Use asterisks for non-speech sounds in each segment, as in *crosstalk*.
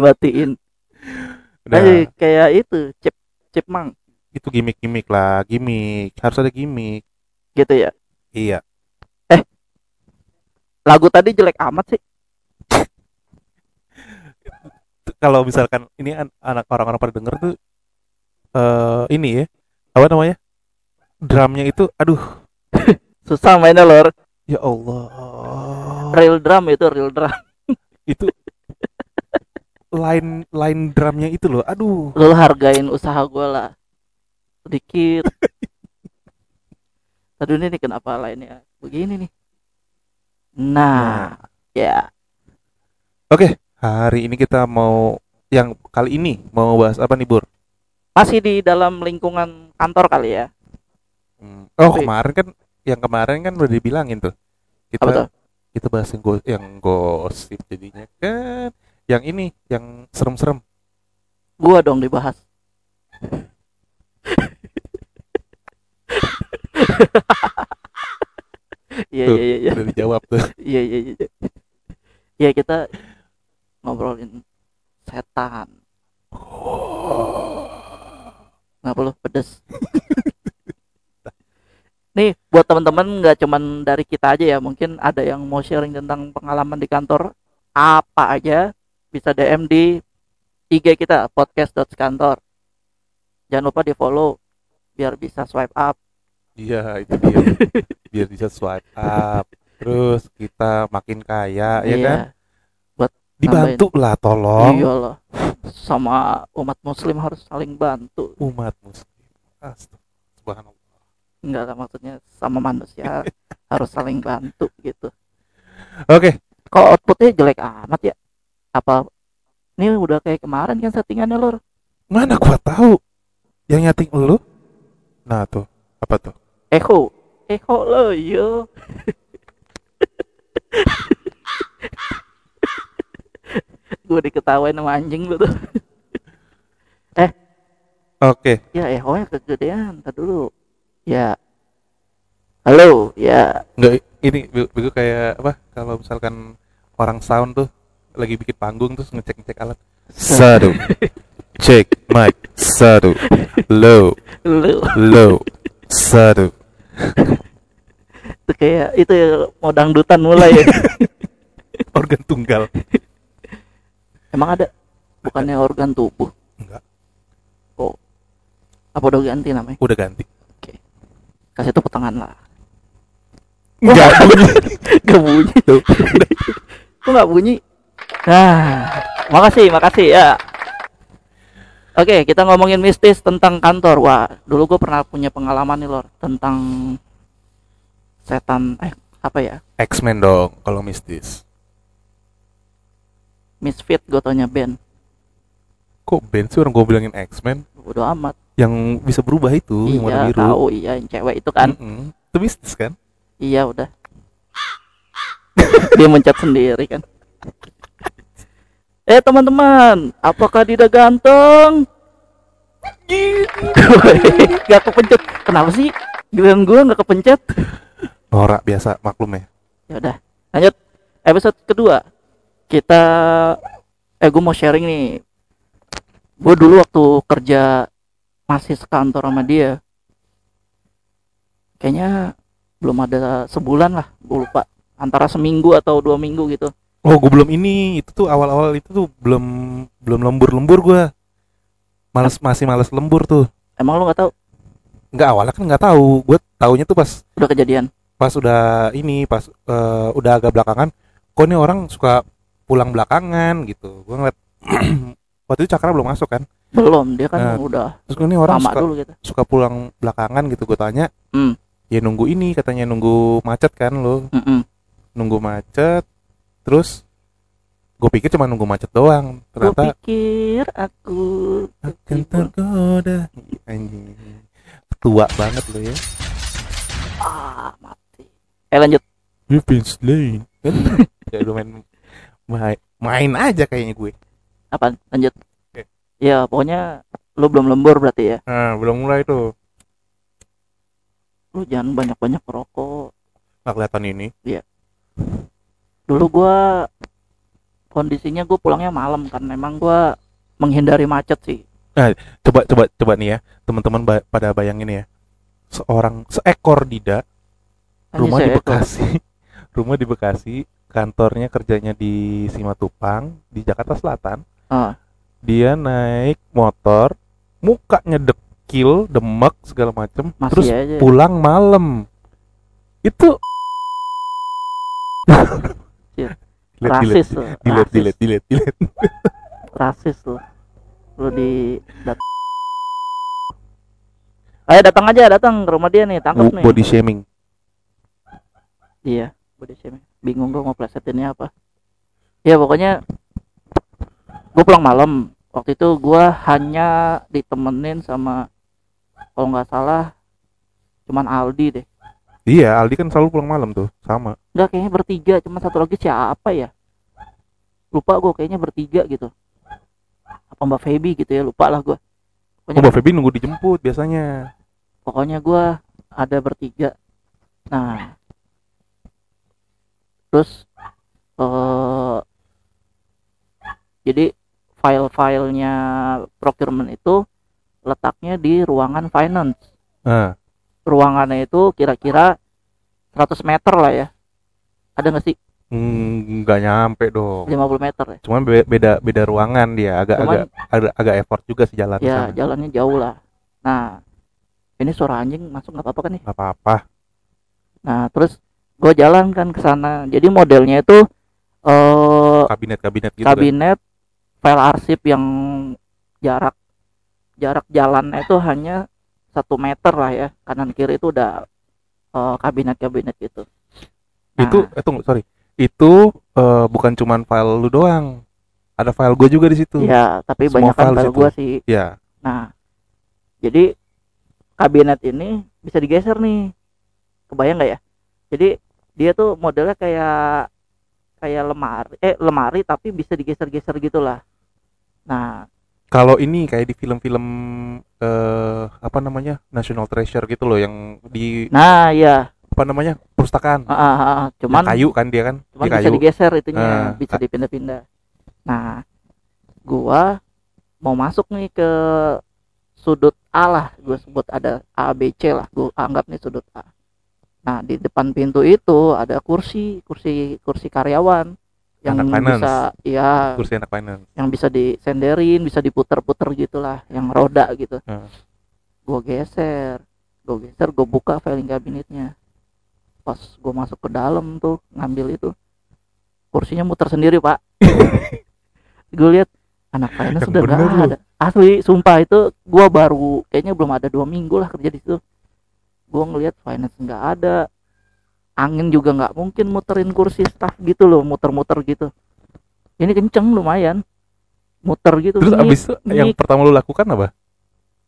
dimatiin. Udah, Eh, kayak itu, chip chipmunk itu gimmick-gimmick lah, gimmick. Harus ada gimmick. gitu ya. Iya. Lagu tadi jelek amat sih. Kalau misalkan ini an- anak orang-orang pada denger tuh eh ini ya. Apa namanya? Drumnya itu aduh, *laughs* Susah mainnya lor. ya Allah. Real drum itu real drum. Itu line line drumnya itu loh. Aduh. Lu hargain usaha gue lah. Sedikit. *laughs* Aduh ini nih kenapa lainnya begini nih. Nah, ya. Oke, hari ini kita mau yang kali ini mau bahas apa nih, Bur? Masih di dalam lingkungan kantor kali ya. Hmm. Oh, Tapi- kemarin kan yang kemarin kan udah dibilangin tuh. Kita Apa tuh? kita bahas yang, go- yang gosip jadinya kan yang ini yang serem-serem. Gua dong dibahas. Iya iya iya iya. Udah dijawab tuh. Iya iya iya. Iya kita ngobrolin setan. Nggak perlu pedes. Nih buat teman-teman nggak cuman dari kita aja ya, mungkin ada yang mau sharing tentang pengalaman di kantor apa aja bisa DM di IG kita podcast.kantor. Jangan lupa di follow biar bisa swipe up. Iya, itu dia. *laughs* Biar bisa swipe up. Terus kita makin kaya, ya kan? Buat Dibantu lah, tolong. Iyalah. Sama umat muslim harus saling bantu. Umat muslim. Astagfirullah. Subhanallah. Enggak lah maksudnya sama manusia *laughs* harus saling bantu gitu. Oke, Kok outputnya jelek amat ya? Apa ini udah kayak kemarin kan settingannya lor? mana gua tahu yang nyating lu? Nah, tuh. Apa tuh? Echo, echo lo yo. Gue diketawain sama anjing lu tuh. Oke. Ya echo nya kegedean. Ntar dulu. Ya. Halo, ya. Enggak ini begitu kayak apa? Kalau misalkan orang sound tuh lagi bikin panggung terus ngecek-ngecek alat. Satu. Cek mic. Satu. Low. Lu. Low. Satu. itu kayak itu ya, mau dangdutan mulai ya. *laughs* Organ tunggal. Emang ada? Bukannya organ tubuh. Enggak. Oh. Apa udah ganti namanya? Udah ganti. Kasih tepuk tangan lah. Enggak *laughs* bunyi. Gak bunyi. Tuh. Kok gak bunyi? Nah, makasih, makasih ya. Oke, kita ngomongin mistis tentang kantor. Wah, dulu gue pernah punya pengalaman nih, Lor, tentang setan, eh, apa ya? X-Men dong kalau mistis. Misfit gue taunya band. Kok band sih orang gue bilangin X-Men Udah amat. yang bisa berubah itu yang warna iya, biru. tahu, iya, yang cewek itu kan. Mm-mm. Itu mistis kan? Iya, udah. *laughs* Dia mencet sendiri kan. Eh, teman-teman, apakah tidak ganteng? *laughs* gak kepencet. Kenapa sih? Giliran gue gak kepencet. Norak biasa maklum ya. Ya udah, lanjut episode kedua. Kita eh gue mau sharing nih. Gue dulu waktu kerja masih sekantor sama dia. Kayaknya belum ada sebulan lah, gue lupa. Antara seminggu atau dua minggu gitu. Oh, gue belum ini. Itu tuh awal-awal itu tuh belum belum lembur-lembur gue. Males masih males lembur tuh. Emang lu nggak tahu? Nggak awalnya kan nggak tahu. Gue taunya tuh pas Udah kejadian. pas udah ini pas eh, udah agak belakangan. Kok ini orang suka pulang belakangan gitu. Gue ngeliat *clears throat* waktu itu Cakra belum masuk kan. Belum, dia kan Nah, udah Terus ini orang suka dulu gitu. suka pulang belakangan gitu. Gue tanya. Hmm. Ya nunggu ini katanya nunggu macet kan lo. Mm-mm. Nunggu macet. Terus gue pikir cuma nunggu macet doang. Gue Ternyata pikir aku akan tergoda anjing tua banget lo ya ah mati. Eh lanjut. You've been slain kan ya lu main main, aja kayaknya gue Apa? Lanjut. Oke. Ya, pokoknya lu belum lembur berarti ya. nah belum mulai tuh Lu jangan banyak-banyak merokok. nggak kelihatan ini dulu gua kondisinya gue pulangnya malam kan memang gue menghindari macet sih Coba coba coba nih ya, teman-teman ba- pada bayangin ya. Seorang seekor dida Hanya rumah di seekor. Bekasi. *laughs* rumah di Bekasi, kantornya kerjanya di Simatupang di Jakarta Selatan. Ah, Dia naik motor, mukanya dekil, demek segala macem, masih terus aja pulang malam. Itu *laughs* rasis delete, tuh delete, rasis. delete, delete, delete. rasis tuh lu di dat ayo datang aja datang ke rumah dia nih tangkap nih. Body shaming. iya body shaming. Bingung gue mau plesetinnya apa. Ya pokoknya gue pulang malam. Waktu itu gue hanya ditemenin sama kalau nggak salah cuman Aldi deh Iya, Aldi kan selalu pulang malam tuh, sama. nggak kayaknya bertiga cuma satu lagi siapa ya? Lupa gue kayaknya bertiga gitu. Apa Mbak Feby gitu ya lupa lah gue Oh, Mbak Feby nunggu dijemput biasanya. pokoknya gua ada bertiga. Nah. Terus eh jadi file-filenya procurement itu letaknya di ruangan finance. Nah, ruangannya itu kira-kira 100 meter lah ya ada nggak sih mm, nggak nyampe dong. 50 meter ya Cuman be- beda beda ruangan dia, agak Cuman- agak agak, agak effort juga sih jalan ya sana. jalannya jauh lah nah ini suara anjing masuk nggak apa-apa kan nih Nggak apa-apa. nah terus gue jalan kan ke sana jadi modelnya itu eh Kabinet-kabinet gitu kan. kabinet file arsip yang jarak jarak jalannya itu hanya satu meter lah ya kanan kiri itu udah eh, kabinet-kabinet gitu Nah, Itu eh tunggu, sorry. Itu eh, bukan cuman file lu doang. Ada file gue juga di situ. ya tapi Semua banyak kan file file gua sih Ya. nah jadi kabinet ini bisa digeser nih kebayang nggak ya jadi dia tuh modelnya kayak kayak lemari eh lemari tapi bisa digeser-geser gitulah nah Kalau ini kayak di film-film eh apa namanya? National Treasure gitu loh yang di nah ya apa namanya? perpustakaan. ah, ah, ah, cuman Yang kayu kan dia kan? cuman Di bisa kayu. digeser itunya Ah, bisa ah. dipindah-pindah nah gua mau masuk nih ke sudut A lah gue sebut ada A B C lah gue anggap nih sudut A nah di depan pintu itu ada kursi kursi kursi karyawan yang Anak finance. bisa ya Kursi anak finance. yang bisa disenderin bisa diputer-puter gitulah yang roda gitu. Hmm. gue geser gue geser gue buka filing kabinetnya. Pas gue masuk ke dalam tuh ngambil itu kursinya muter sendiri pak. *laughs* Gue lihat anak finance sudah nggak ada. Asli sumpah itu gue baru kayaknya belum ada dua minggu lah kerja di situ. Gue ngelihat finance nggak ada angin juga nggak mungkin muterin kursi staff gitu loh muter-muter gitu ini kenceng lumayan muter gitu Terus Ngik, abis yang pertama lu lakukan apa?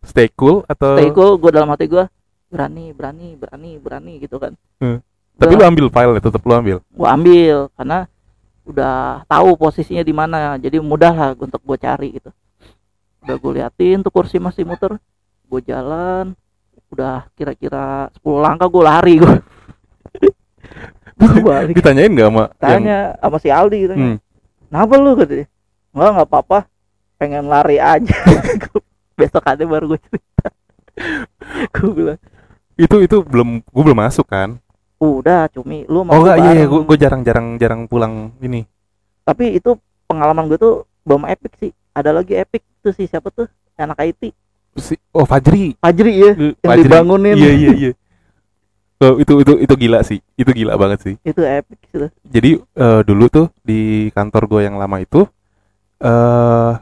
Stay cool atau Stay cool, gue dalam hati gue berani, berani, berani, berani gitu kan. Hmm. tapi lu ambil file tetap lu ambil. gue ambil karena udah tahu posisinya di mana, jadi mudah lah untuk gue cari gitu. Udah gue liatin tuh kursi masih muter, gue jalan, udah kira-kira 10 langkah gue lari gue. Gue balik Ditanyain nggak sama yang tanya sama si Aldi gitu. Hmm. Kenapa lu katanya? Enggak, nggak apa-apa. Pengen lari aja. *laughs* Besok ada baru gue cerita. gue bilang, itu itu belum gua belum masuk kan? udah cumi lu mau Oh enggak iya, iya gua jarang-jarang jarang pulang ini. tapi itu pengalaman gue tuh belum epic sih ada lagi epic tuh si siapa tuh anak IT Si, oh Fajri. Fajri ya Yang dibangunin. Iya iya iya. Oh, itu itu itu gila sih. Itu gila banget sih. itu epic sih. Jadi eh, dulu tuh di kantor gue yang lama itu eh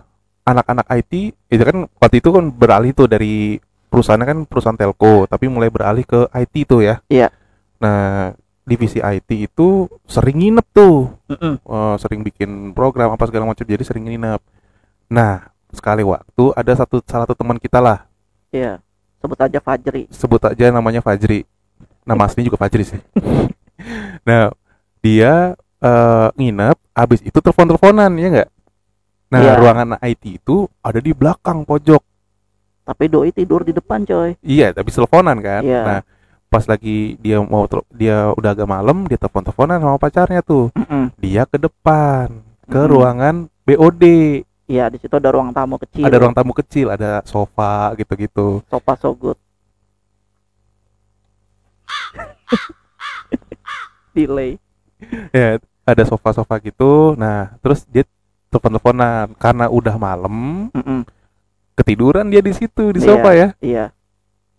anak-anak IT itu kan waktu itu kan beralih tuh dari perusahaannya kan perusahaan telco, tapi mulai beralih ke IT tuh ya. Iya. Nah, divisi IT itu sering nginep tuh. Mm-mm. Eh, sering bikin program apa segala macam jadi sering nginep. Nah, sekali waktu ada satu salah satu teman kita lah iya sebut aja Fajri sebut aja namanya Fajri. Nama aslinya juga Fajri sih. *laughs* nah, dia eh, nginep, abis itu telepon-teleponan ya nggak? Nah, Iya. ruangan IT itu ada di belakang pojok. tapi doi tidur di depan coy Iya, tapi teleponan kan. Iya. Nah, pas lagi dia mau dia udah agak malam, dia telepon-teleponan sama pacarnya tuh. Mm-mm. Dia ke depan. ke Hmm. ruangan BOD. Iya, di situ ada ruang tamu kecil. Ada ruang tamu kecil, ada sofa gitu-gitu. sofa so good. *laughs* Delay. Ya, ada sofa-sofa gitu. Nah, terus dia telepon-teleponan karena udah malam, Mm-mm. ketiduran dia di situ di Iya. sofa ya. Iya.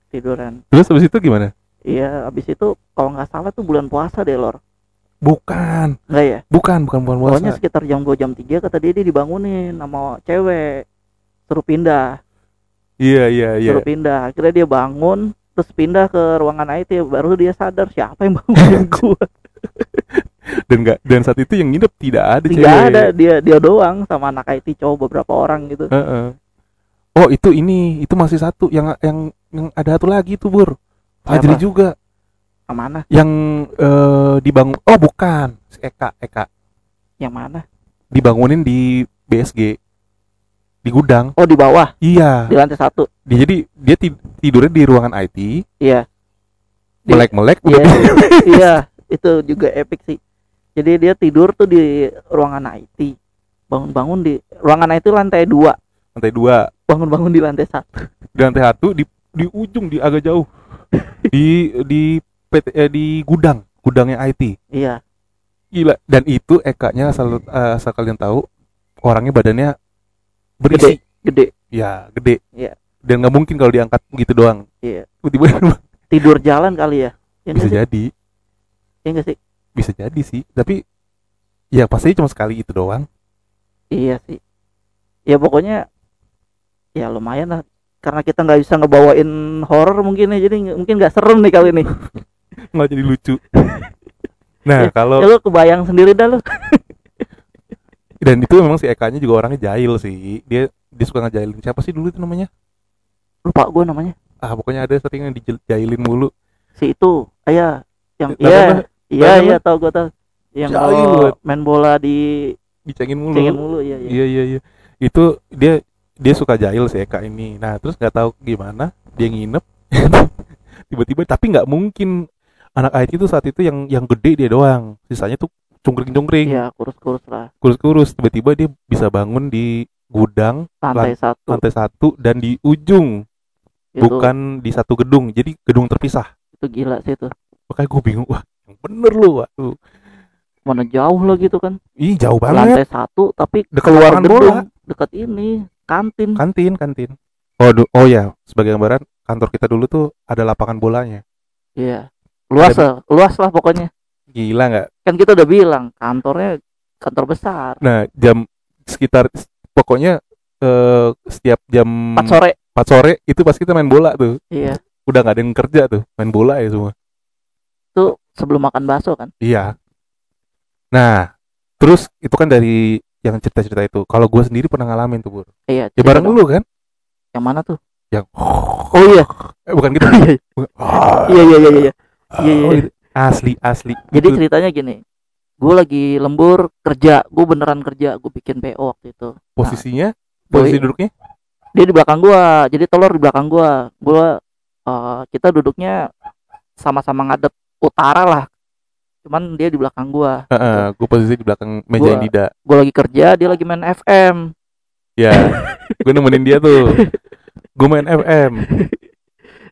Tiduran. Terus habis itu gimana? Iya, habis itu kalau nggak salah tuh bulan puasa deh, Lor. Bukan, Enggak ya? bukan, bukan Pokoknya puasa. sekitar jam 2 jam 3 kata dia dia dibangunin sama cewek. Suruh pindah, Iya, iya, iya. suruh pindah. Akhirnya dia bangun terus pindah ke ruangan IT baru dia sadar siapa yang bangunin *laughs* gua. Dan enggak dan saat itu yang nginep tidak ada Tidak cewek. ada dia dia doang sama anak IT cowok beberapa orang gitu. Heeh. Oh, itu ini, itu masih satu yang yang yang ada satu lagi tuh, Bur. Fajri juga Yang mana? yang eh, dibangun. Oh, bukan. Si Eka, Eka. Yang mana? Dibangunin di BSG. Di gudang. Oh, di bawah, Iya. di lantai satu. Dia jadi dia tid- tidurnya di ruangan IT, Iya. Di- melek-melek Iya, *laughs* iya, itu juga epic sih. Jadi dia tidur tuh di ruangan IT. Bangun-bangun di ruangan IT lantai dua. lantai dua Bangun-bangun di lantai satu. di lantai satu di di ujung di agak jauh *laughs* di di PT, eh, di gudang gudangnya IT Iya, gila dan itu Eka-nya asal eh, asal kalian tahu orangnya badannya berisi gede. ya gede Iya. dan nggak mungkin kalau diangkat gitu doang Iya. tiba-tiba Tidur jalan kali ya. Ya bisa sih? jadi Ya nggak sih? bisa jadi sih tapi ya pasti cuma sekali itu doang Iya sih. Ya pokoknya ya lumayan lah. Karena kita nggak bisa ngebawain horor mungkin ya, jadi mungkin nggak serem nih kali ini. *laughs* nggak jadi lucu *laughs* nah Ya kalau lu kebayang sendiri dah lu. Dan itu memang si Eka-nya juga orangnya jahil sih. Dia dia suka ngejailin siapa sih dulu itu namanya? Lupa gue namanya. ah pokoknya ada sering yang dijailin mulu. Si itu, ayah yang iya, apa? iya, Nah, iya tahu gue tahu. Yang kalau main bola di dicengin mulu. Cengin mulu, iya, iya. iya iya iya. Itu dia dia suka jahil si Eka ini. Nah terus nggak tahu gimana dia nginep. *laughs* Tiba-tiba tapi nggak mungkin. Anak IT itu saat itu yang yang gede dia doang. Sisanya tuh cungkring-cungkring Iya, kurus-kurus lah. kurus-kurus tiba-tiba dia bisa bangun di gudang Lantai satu. lantai satu dan di ujung Itu, bukan di satu gedung jadi gedung terpisah itu gila sih itu. makanya gue bingung wah yang bener lu waduh Mana jauh lo gitu kan. ih jauh banget Lantai satu tapi Dekat ruangan gedung? bola. Dekat ini kantin. kantin kantin oh oh ya sebagai gambaran kantor kita dulu tuh ada lapangan bolanya Iya. Luas lah, luas lah pokoknya. Gila nggak Kan kita udah bilang kantornya kantor besar. nah jam sekitar pokoknya eh, setiap jam 4 sore. 4 sore itu pas kita main bola tuh Iya. udah nggak ada yang kerja tuh main bola ya semua Itu sebelum makan bakso kan. iya nah terus itu kan dari yang cerita-cerita itu kalau gue sendiri pernah ngalamin tuh bur Iya. ya bareng dong. lu kan Yang mana tuh? yang Oh iya. eh, bukan gitu *laughs* Iya, iya, iya, iya, *laughs* iya. Iya, iya. Oh, gitu. Asli asli Jadi Itu- ceritanya gini. Gue lagi lembur kerja, gue beneran kerja, gue bikin PO waktu itu. posisinya Boy. posisi duduknya Dia di belakang gua, jadi telur di belakang gua. Gua eh, kita duduknya sama-sama ngadep utara lah. Cuman dia di belakang gua. gue posisi di belakang meja Gua- yang tidak Gue lagi kerja, dia lagi main FM. ya *laughs* gue nemenin dia tuh gue main FM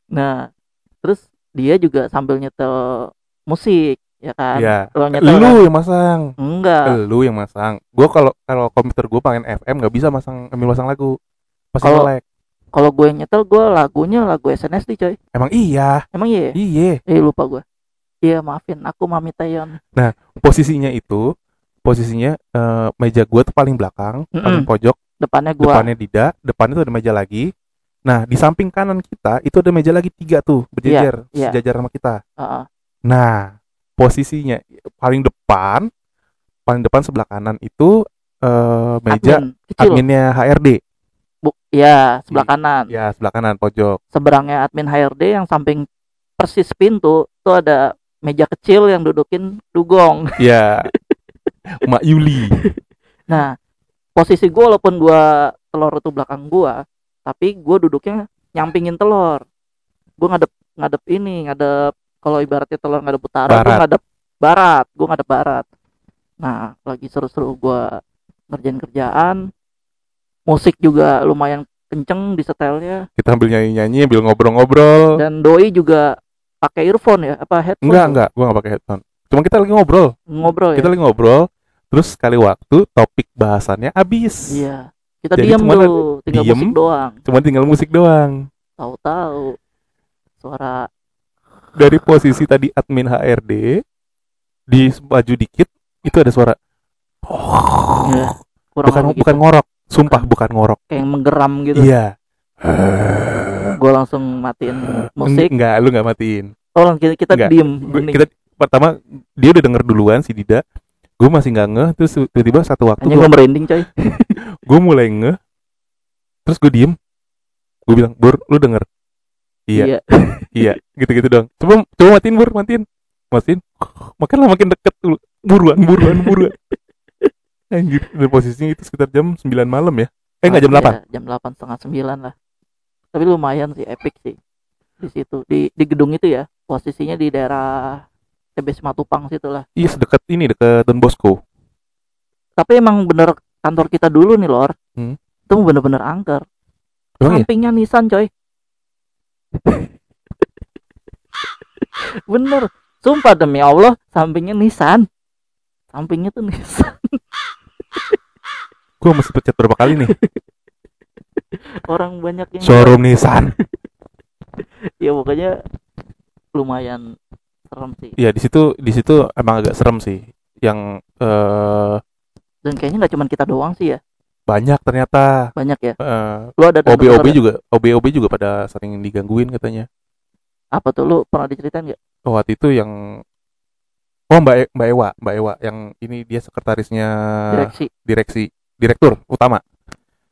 Nah, terus dia juga sambil nyetel musik, ya kan? ya nyetel lu kan? yang masang Enggak. lu yang masang gue kalau kalau komputer gue pengen FM nggak bisa masang ambil masang lagu pasti Kalau-. Kalau gue nyetel, gue lagunya lagu SNSD coy. emang iya Emang iya? ya? iya Eh lupa gue. Iya maafin, aku Mami Taeyeon. posisinya itu posisinya eh, meja gue tuh paling belakang paling Mm-mm. pojok Depannya gue. depannya Dida depannya tuh ada meja lagi nah di samping kanan kita itu ada meja lagi tiga tuh berjejer iya. sejajar sama kita Heeh. Nah posisinya paling depan paling depan sebelah kanan itu eh, meja Admin, kecil. adminnya HRD Bu, ya sebelah kanan. ya sebelah kanan pojok Seberangnya admin HRD yang samping persis pintu tuh ada meja kecil yang dudukin dugong. *laughs* ya Mak Yuli Nah, posisi gue walaupun gua telur itu belakang gua, tapi gua duduknya nyampingin telur. Gua ngadep ngadep ini, ngadep kalau ibaratnya telur ngadep utara, Barat. ngadep barat, gua ngadep barat. Nah, lagi seru-seru gua ngerjain kerjaan. Musik juga lumayan kenceng di setelnya. Kita ambil nyanyi nyanyi ambil ngobrol-ngobrol. Dan doi juga pakai earphone ya apa headphone? Enggak tuh? enggak gua nggak pakai headphone. Cuma kita lagi ngobrol. Ngobrol kita ya? lagi ngobrol terus sekali waktu topik bahasannya habis. Iya. Kita Jadi diam dulu tinggal diem. musik doang. cuma tinggal musik doang. Tahu-tahu suara dari posisi tadi admin HRD di maju dikit itu ada suara. Ya, kurang bukan lebih bukan gitu. ngorok sumpah bukan ngorok. Kayak menggeram gitu. Iya. Gue langsung matiin musik. Enggak lu nggak matiin. Oh langsung kita, kita Enggak. diem. Gua- kita pertama dia udah denger duluan si Dida. Gue masih nggak ngeh terus tiba-tiba satu waktu gue merinding coy. *laughs* Gue mulai ngeh terus gue diem. Gue bilang bur lu denger? Iya. Iya *laughs* gitu-gitu dong. Coba coba matiin bur matiin. Matiin. Makin lah makin deket tuh buruan buruan buruan. *laughs* Anjir dan posisinya itu sekitar jam 9 malam ya? Eh nggak jam 8 Iya, jam delapan setengah sembilan lah. Tapi lumayan sih epic sih. Di situ di di gedung itu ya. Posisinya di daerah TB Simatupang situ lah. Iya sedekat ini dekat Don Bosco. Tapi emang bener kantor kita dulu nih lor. Hmm. itu bener-bener angker. Emang ya sampingnya Nissan coy *laughs* bener. Sumpah demi Allah sampingnya Nissan. Sampingnya tuh Nissan. Gue mesti pencet berapa kali nih? Orang banyak yang showroom Nissan. *laughs* Ya pokoknya lumayan serem sih. Iya di situ di situ emang agak serem sih. Yang eh dan kayaknya nggak cuma kita doang sih ya. Banyak ternyata. Banyak ya. Eh, lu ada OB OB juga OB OB juga pada sering digangguin katanya apa tuh? Lu pernah diceritain nggak? Oh, waktu itu yang oh Mbak E- Mbak Ewa Mbak Ewa yang ini dia sekretarisnya direksi. Direksi direktur utama.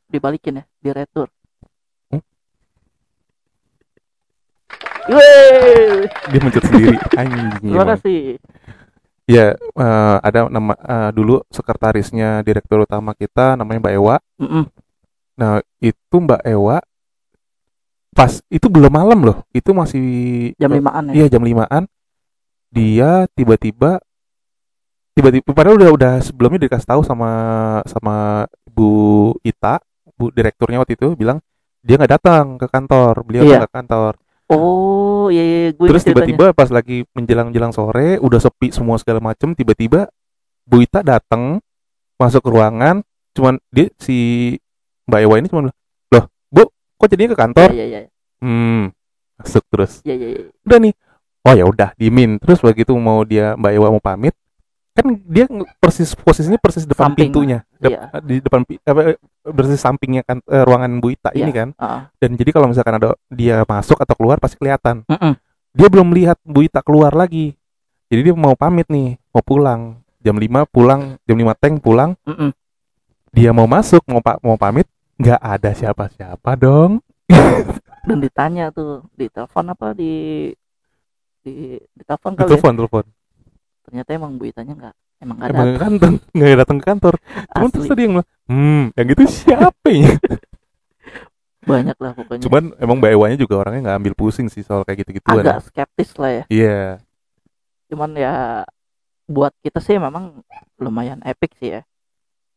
Dibalikin ya direktur. Hmm? Dia mencet sendiri. *laughs* Anjing terima kasih. Ya eh, ada nama eh, dulu sekretarisnya direktur utama kita namanya Mbak Ewa. Mm-mm. nah itu Mbak Ewa pas itu belum malam loh. Itu masih jam limaan ya? Iya jam limaan. Dia tiba-tiba tiba-tiba padahal udah udah sebelumnya dikasih tahu sama sama Bu Ita Bu direkturnya waktu itu bilang dia nggak datang ke kantor. Beliau Iya. ke kantor. Oh iya iya gue terus tiba-tiba pas lagi menjelang-jelang sore udah sepi semua segala macem tiba-tiba Bu Ita datang masuk ke ruangan. Cuman dia si Mbak Ewa ini cuma kok jadinya ke kantor iya iya hmm masuk terus iya iya iya. udah nih oh ya udah dimin terus begitu mau dia mbak Ewa mau pamit kan dia persis posisinya persis depan Samping. pintunya Dep- Iya. di depan apa persis sampingnya kan eh, ruangan Bu Ita ini Iya. kan Ah. dan jadi kalau misalkan ada dia masuk atau keluar pasti kelihatan Mm-mm. dia belum melihat Bu Ita keluar lagi jadi dia mau pamit nih mau pulang jam 5 pulang jam 5 teng pulang Mm-mm. dia mau masuk mau pa- mau pamit nggak ada siapa-siapa dong. *laughs* Dan ditanya tuh di telepon apa? Di di di telepon kali ya? Telepon telepon. Ternyata emang bu Itanya nggak emang nggak emang datang. nggak datang ke kantor. Cuman terus tadi yang hmm, yang gitu siapa ya? *laughs* banyak lah pokoknya. Cuman emang Mbak Ewanya juga orangnya nggak ambil pusing sih soal kayak gitu-gituan. agak skeptis lah ya. Iya, cuman ya buat kita sih memang lumayan epic sih ya.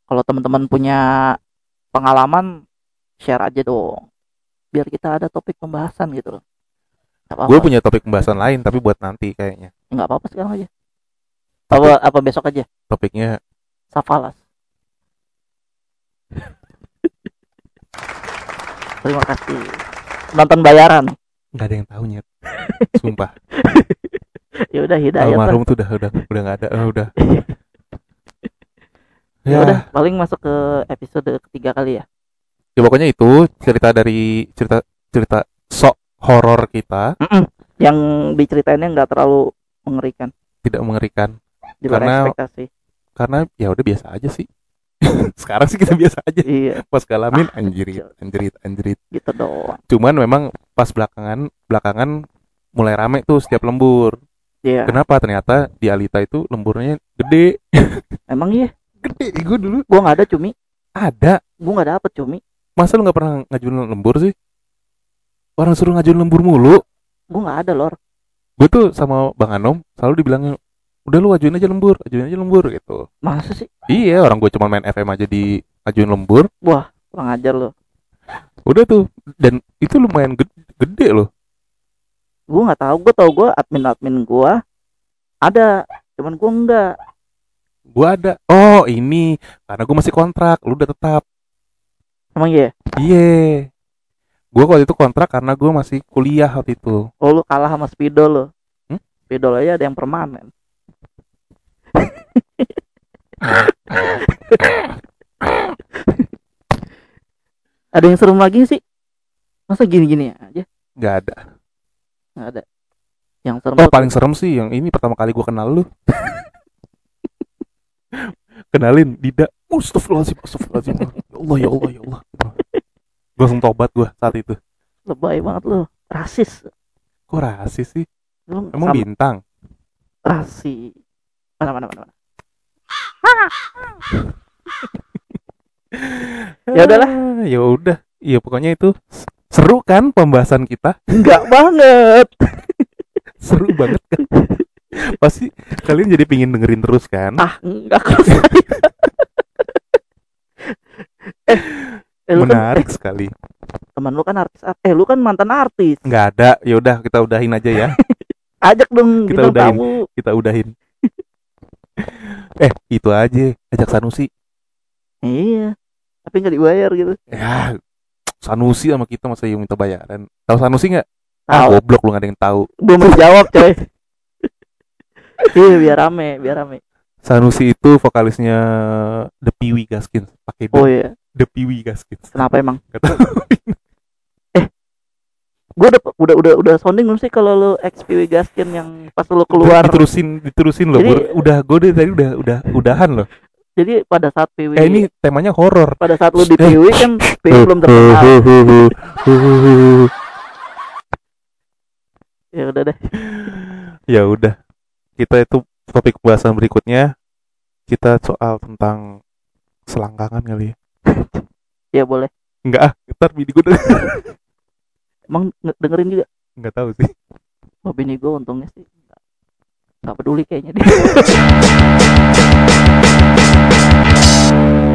Kalau teman-teman punya pengalaman share aja dong. Biar kita ada topik pembahasan gitu loh. Gue punya topik pembahasan lain tapi buat nanti kayaknya. nggak apa-apa sekarang aja. Apa apa besok aja? Topiknya Safalas. Terima kasih. Nonton bayaran. Nggak ada yang tahu nyet. Sumpah, *laughs* ya udah hidayat lah. almarhum tuh udah udah udah nggak ada, udah. *laughs* ya Ya, udah paling masuk ke episode ketiga kali ya ya pokoknya itu cerita dari cerita cerita sok horor kita Mm-mm. yang diceritainnya nggak terlalu mengerikan tidak mengerikan di luar Karena- ekspektasi karena ya udah biasa aja sih. *laughs* Sekarang sih kita biasa aja. iya Pas ngalamin anjirit, anjirit, anjirit. gitu doang Cuman memang pas belakangan belakangan mulai rame tuh setiap lembur. iya Kenapa? Ternyata di Alita itu lemburnya gede. *laughs* emang iya Gede. Gue dulu. Gua nggak ada cumi. Ada. gua nggak dapet cumi. Masa lu nggak pernah ngajuin lembur sih? Orang suruh ngajuin lembur mulu. gua nggak ada lor. Gue tuh sama Bang Anom selalu dibilangnya udah lu ajuin aja lembur ajuin aja lembur gitu. Masa sih? Iya orang gue cuma main FM aja di ajuin lembur. Wah kurang ajar lo udah tuh dan itu lumayan gede, gede loh. Gue nggak tahu gue tau gue admin admin gue ada cuman gue enggak gue ada. Oh ini. Karena gue masih kontrak. Lu udah tetap. Emang iya? Iya. Gue waktu itu kontrak karena gue masih kuliah waktu itu. Oh lu kalah sama spidol lo Hmm? spidol aja ada yang permanen. *laughs* Ada yang serem lagi sih? Masa gini-gini aja? Nggak ada. Nggak ada. Yang serem oh paling serem sih yang ini pertama kali gue kenal lu kenalin Dida. Astagfirullahaladzim Astagfirullahaladzim. Ya Allah ya Allah ya Allah. Gue langsung tobat gue saat itu. Lebay banget lo rasis. Kok rasis sih? Lu emang sama? bintang? Rasi. Mana mana mana, mana. *laughs* Ya udahlah. Ah, ya udah. Iya pokoknya itu seru kan pembahasan kita? Enggak banget. *laughs* Seru banget kan pasti kalian jadi pingin dengerin terus kan? Ah enggak kok saya *laughs* eh, eh kan, menarik sekali. eh, teman lu kan artis eh lu kan mantan artis. Nggak ada. Ya udah kita udahin aja ya. *laughs* Ajak dong Kita udahin. tamu. Kita udahin. *laughs* Eh itu aja. Ajak Sanusi. Iya. Tapi nggak dibayar gitu. Ya Sanusi sama kita masa yang minta bayaran. Tahu Sanusi nggak? Ah goblok lu nggak ada yang tahu. Belum dijawab coy iya biar rame biar rame. Sanusi itu vokalisnya The Piwi Gaskins pakai oh iya. The Piwi Gaskins kenapa emang? *laughs* Tahu. gue udah udah udah udah sounding belum sih kalau lu XPW Gaskin yang pas lu keluar? diterusin diterusin Jadi- Bur. udah gue dari tadi udah udah udahan loh. Jadi pada saat PW eh ini temanya horor pada saat lu di Eh. PW kan PW *laughs* belum terkenal. ya udah deh. Ya udah kita itu topik pembahasan berikutnya kita soal tentang selangkangan kali ya. *laughs* Ya boleh. Enggak ah, ntar bini gue *laughs* Emang dengerin juga? Enggak tahu sih. Oh bini gue untungnya sih nggak peduli kayaknya dia. *laughs*